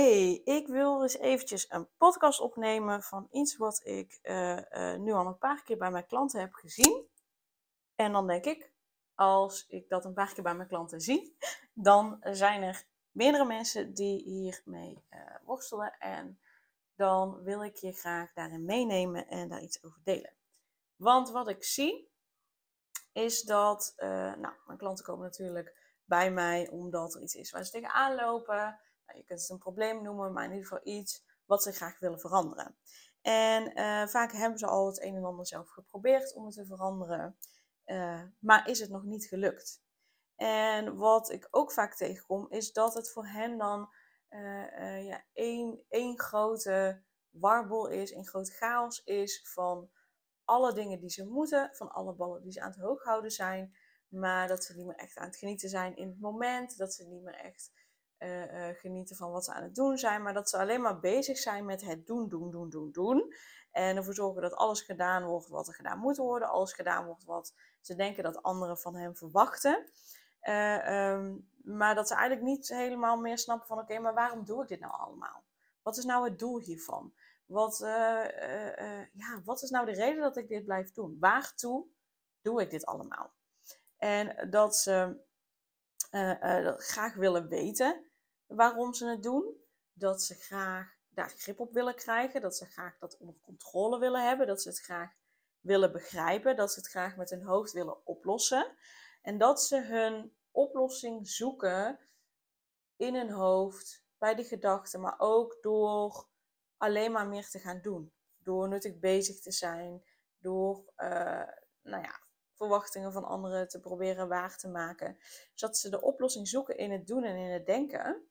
Hey, ik wil eens eventjes een podcast opnemen van iets wat ik eh, eh, nu al een paar keer bij mijn klanten heb gezien. En dan denk ik, als ik dat een paar keer bij mijn klanten zie, dan zijn er meerdere mensen die hiermee uh, worstelen. En dan wil ik je graag daarin meenemen en daar iets over delen. Want wat ik zie, is dat, nou, mijn klanten komen natuurlijk bij mij omdat er iets is waar ze tegenaan lopen je kunt het een probleem noemen, maar in ieder geval iets wat ze graag willen veranderen. En uh, vaak hebben ze al het een en ander zelf geprobeerd om het te veranderen, uh, maar is het nog niet gelukt. En wat ik ook vaak tegenkom, is dat het voor hen dan uh, ja, één, één grote warbel is, één grote chaos is van alle dingen die ze moeten, van alle ballen die ze aan het hoog houden zijn, maar dat ze niet meer echt aan het genieten zijn in het moment, dat ze niet meer echt uh, genieten van wat ze aan het doen zijn, maar dat ze alleen maar bezig zijn met het doen, doen, doen, doen, doen. En ervoor zorgen dat alles gedaan wordt wat er gedaan moet worden, alles gedaan wordt wat ze denken dat anderen van hen verwachten. Uh, um, maar dat ze eigenlijk niet helemaal meer snappen van oké, maar waarom doe ik dit nou allemaal? Wat is nou het doel hiervan? Wat, ja, wat is nou de reden dat ik dit blijf doen? Waartoe doe ik dit allemaal? En dat ze graag willen weten waarom ze het doen. Dat ze graag daar grip op willen krijgen. Dat ze graag dat onder controle willen hebben. Dat ze het graag willen begrijpen. Dat ze het graag met hun hoofd willen oplossen. En dat ze hun oplossing zoeken in hun hoofd, bij de gedachten, maar ook door alleen maar meer te gaan doen. Door nuttig bezig te zijn, door uh, nou ja, verwachtingen van anderen te proberen waar te maken. Zodat ze de oplossing zoeken in het doen en in het denken.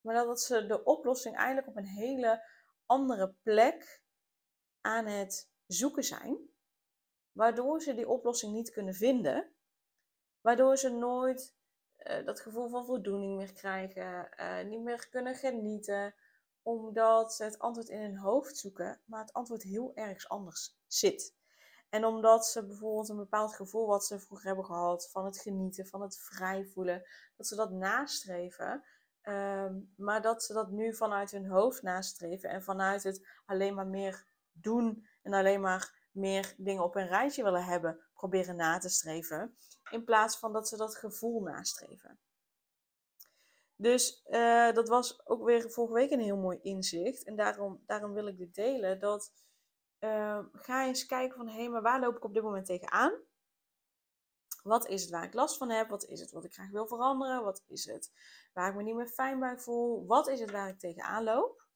Maar dat ze de oplossing eigenlijk op een hele andere plek aan het zoeken zijn. Waardoor ze die oplossing niet kunnen vinden. Waardoor ze nooit uh, dat gevoel van voldoening meer krijgen. Uh, niet meer kunnen genieten. Omdat ze het antwoord in hun hoofd zoeken. Maar het antwoord heel ergens anders zit. En omdat ze bijvoorbeeld een bepaald gevoel wat ze vroeger hebben gehad. Van het genieten, van het vrij voelen. Dat ze dat nastreven Ehm, maar dat ze dat nu vanuit hun hoofd nastreven en vanuit het alleen maar meer doen en alleen maar meer dingen op een rijtje willen hebben, proberen na te streven. In plaats van dat ze dat gevoel nastreven. Dus uh, dat was ook weer vorige week een heel mooi inzicht. En daarom, daarom wil ik dit delen. Dat uh, ga eens kijken van hé, hey, maar waar loop ik op dit moment tegenaan? Wat is het waar ik last van heb? Wat is het wat ik graag wil veranderen? Wat is het waar ik me niet meer fijn bij voel? Wat is het waar ik tegenaan loop?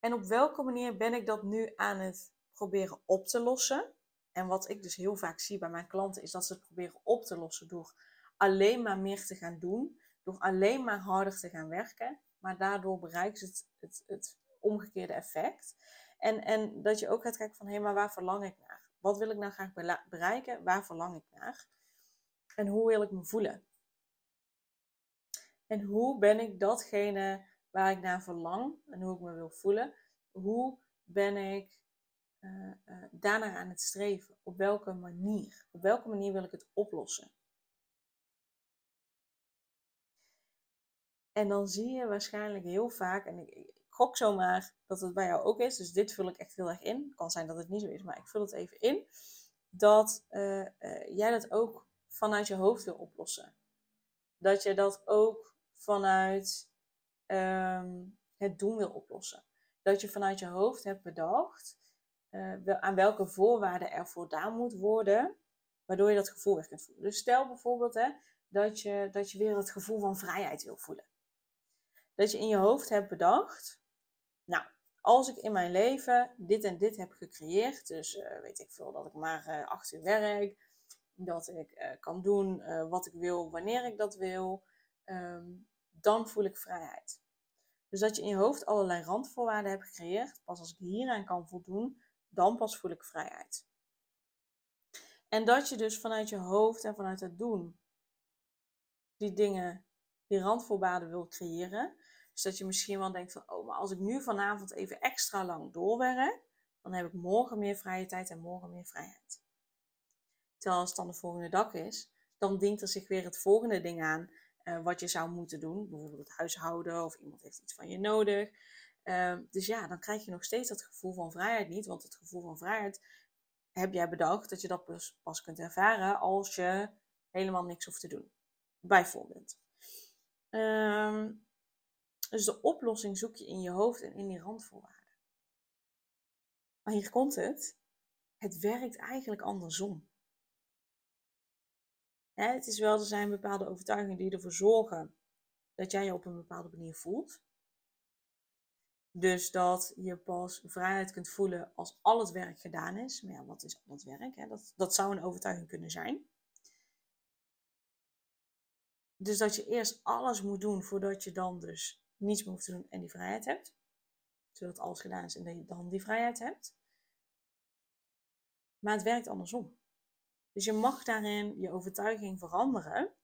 En op welke manier ben ik dat nu aan het proberen op te lossen? En wat ik dus heel vaak zie bij mijn klanten is dat ze het proberen op te lossen door alleen maar meer te gaan doen, door alleen maar harder te gaan werken, maar daardoor bereiken ze het, het, het omgekeerde effect. En, en dat je ook gaat kijken van hé, maar waar verlang ik naar? Wat wil ik nou graag bereiken? Waar verlang ik naar? En hoe wil ik me voelen? En hoe ben ik datgene waar ik naar verlang en hoe ik me wil voelen? Hoe ben ik uh, daarnaar aan het streven? Op welke manier? Op welke manier wil ik het oplossen? En dan zie je waarschijnlijk heel vaak, en ik, gok zomaar dat het bij jou ook is. Dus dit vul ik echt heel erg in. Kan zijn dat het niet zo is, maar ik vul het even in. Dat uh, uh, jij dat ook vanuit je hoofd wil oplossen. Dat je dat ook vanuit um, het doen wil oplossen. Dat je vanuit je hoofd hebt bedacht uh, aan welke voorwaarden er voldaan moet worden, waardoor je dat gevoel weer kunt voelen. Dus stel bijvoorbeeld hè, dat, je, dat je weer het gevoel van vrijheid wil voelen. Dat je in je hoofd hebt bedacht, als ik in mijn leven dit en dit heb gecreëerd, dus uh, weet ik veel, dat ik maar uh, acht uur werk, dat ik uh, kan doen wat ik wil wanneer ik dat wil, um, dan voel ik vrijheid. Dus dat je in je hoofd allerlei randvoorwaarden hebt gecreëerd. Pas als ik hieraan kan voldoen, dan pas voel ik vrijheid. En dat je dus vanuit je hoofd en vanuit het doen die dingen, die randvoorwaarden wil creëren. Dus dat je misschien wel denkt van, oh, maar als ik nu vanavond even extra lang doorwerk, dan heb ik morgen meer vrije tijd en morgen meer vrijheid. Terwijl als het dan de volgende dag is, dan dient er zich weer het volgende ding aan uh, wat je zou moeten doen. Bijvoorbeeld het huishouden of iemand heeft iets van je nodig. Uh, dus ja, dan krijg je nog steeds dat gevoel van vrijheid niet. Want het gevoel van vrijheid heb jij bedacht dat je dat pas, pas kunt ervaren als je helemaal niks hoeft te doen. Bijvoorbeeld. Um, dus de oplossing zoek je in je hoofd en in die randvoorwaarden. Maar hier komt het. Het werkt eigenlijk andersom. het is wel, er zijn bepaalde overtuigingen die ervoor zorgen dat jij je op een bepaalde manier voelt. Dus dat je pas vrijheid kunt voelen als al het werk gedaan is. Maar ja, wat is al het werk? Dat, dat zou een overtuiging kunnen zijn. Dus dat je eerst alles moet doen voordat je dan dus niets meer hoeft te doen en die vrijheid hebt. Zodat alles gedaan is en je dan die vrijheid hebt. Maar het werkt andersom. Dus je mag daarin je overtuiging veranderen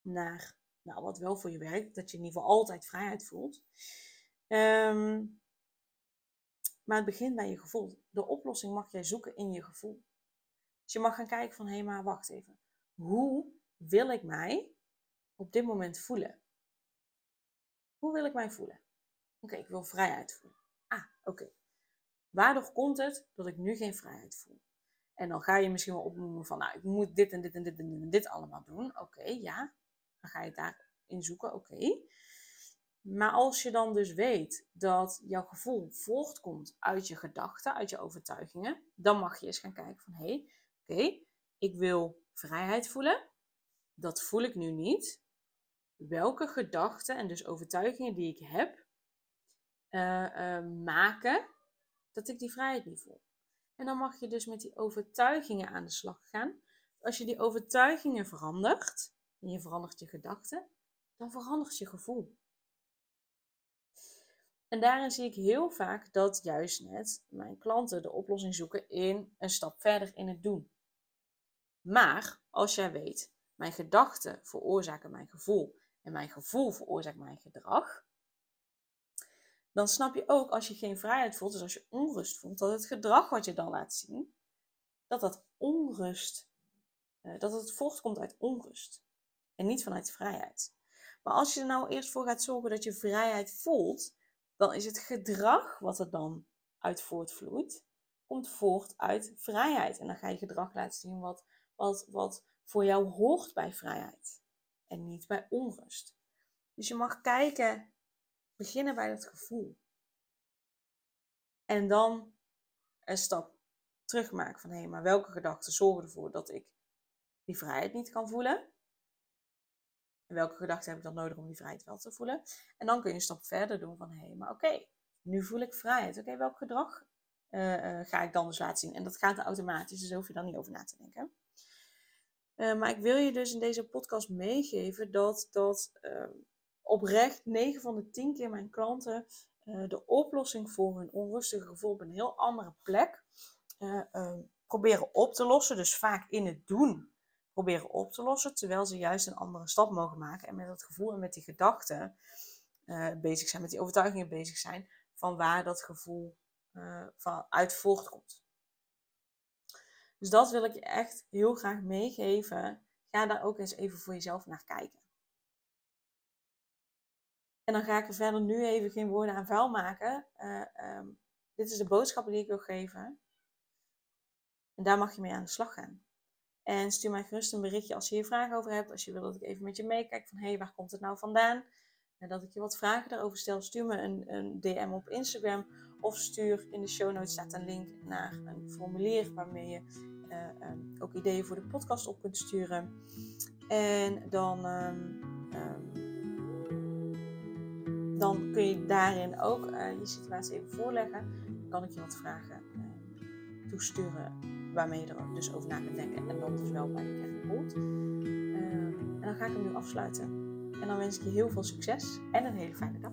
naar nou, wat wel voor je werkt. Dat je in ieder geval altijd vrijheid voelt. Ehm, maar het begint bij je gevoel. De oplossing mag jij zoeken in je gevoel. Dus je mag gaan kijken van, hé, hey, maar wacht even. Hoe wil ik mij op dit moment voelen? Hoe wil ik mij voelen? Oké, ik wil vrijheid voelen. Ah, oké. Waardoor komt het dat ik nu geen vrijheid voel? En dan ga je misschien wel opnoemen van, nou, ik moet dit en dit en dit en dit, en dit allemaal doen. Oké, ja. Dan ga je daarin zoeken, oké. Maar als je dan dus weet dat jouw gevoel voortkomt uit je gedachten, uit je overtuigingen, dan mag je eens gaan kijken van, hé, hey, oké, ik wil vrijheid voelen. Dat voel ik nu niet welke gedachten en dus overtuigingen die ik heb uh, uh, maken dat ik die vrijheid niet voel. En dan mag je dus met die overtuigingen aan de slag gaan. Als je die overtuigingen verandert, en je verandert je gedachten, dan verandert je gevoel. En daarin zie ik heel vaak dat juist net mijn klanten de oplossing zoeken in een stap verder in het doen. Maar als jij weet, mijn gedachten veroorzaken mijn gevoel en mijn gevoel veroorzaakt mijn gedrag, dan snap je ook als je geen vrijheid voelt, dus als je onrust voelt, dat het gedrag wat je dan laat zien, dat dat onrust, uh, dat het voortkomt uit onrust en niet vanuit vrijheid. Maar als je er nou eerst voor gaat zorgen dat je vrijheid voelt, dan is het gedrag wat er dan uit voortvloeit, komt voort uit vrijheid. En dan ga je gedrag laten zien wat, wat, wat voor jou hoort bij vrijheid en niet bij onrust. Dus je mag kijken, beginnen bij dat gevoel. En dan een stap terug maken van hé, maar welke gedachten zorgen ervoor dat ik die vrijheid niet kan voelen? En welke gedachten heb ik dan nodig om die vrijheid wel te voelen? En dan kun je een stap verder doen van hé, maar oké, nu voel ik vrijheid. Oké, welk gedrag uh, uh, ga ik dan dus laten zien? En dat gaat automatisch, dus hoef je dan niet over na te denken. Uh, maar ik wil je dus in deze podcast meegeven dat, dat uh, oprecht 9 van de 10 keer mijn klanten uh, de oplossing voor hun onrustige gevoel op een heel andere plek proberen op te lossen. Dus vaak in het doen proberen op te lossen, terwijl ze juist een andere stap mogen maken en met dat gevoel en met die gedachten bezig zijn, met die overtuigingen bezig zijn van waar dat gevoel van uit voortkomt. Dus dat wil ik je echt heel graag meegeven. Ga daar ook eens even voor jezelf naar kijken. En dan ga ik er verder nu even geen woorden aan vuil maken. Uh, um, dit is de boodschappen die ik wil geven. En daar mag je mee aan de slag gaan. En stuur mij gerust een berichtje als je hier vragen over hebt. Als je wil dat ik even met je meekijk van hé, hey, waar komt het nou vandaan? En dat ik je wat vragen daarover stel. Stuur me een, een DM op Instagram. Of stuur in de show notes staat een link naar een formulier waarmee je uh, um, ook ideeën voor de podcast op kunt sturen. En dan, um, um, dan kun je daarin ook uh, je situatie even voorleggen. Dan kan ik je wat vragen toesturen waarmee je er dus over na kunt denken. En dan dus wel bij de kern komt. en dan ga ik hem nu afsluiten. En dan wens ik je heel veel succes en een hele fijne dag.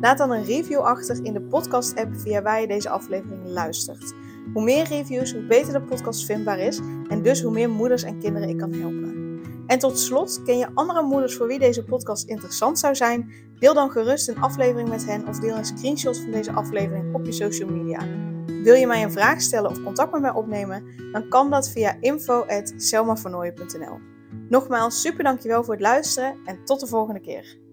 Laat dan een review achter in de podcast-app via waar je deze aflevering luistert. Hoe meer reviews, hoe beter de podcast vindbaar is en dus hoe meer moeders en kinderen ik kan helpen. En tot slot, ken je andere moeders voor wie deze podcast interessant zou zijn? Deel dan gerust een aflevering met hen of deel een screenshot van deze aflevering op je social media. Wil je mij een vraag stellen of contact met mij opnemen? Dan kan dat via info.selmavernooien.nl Nogmaals, super dankjewel voor het luisteren en tot de volgende keer.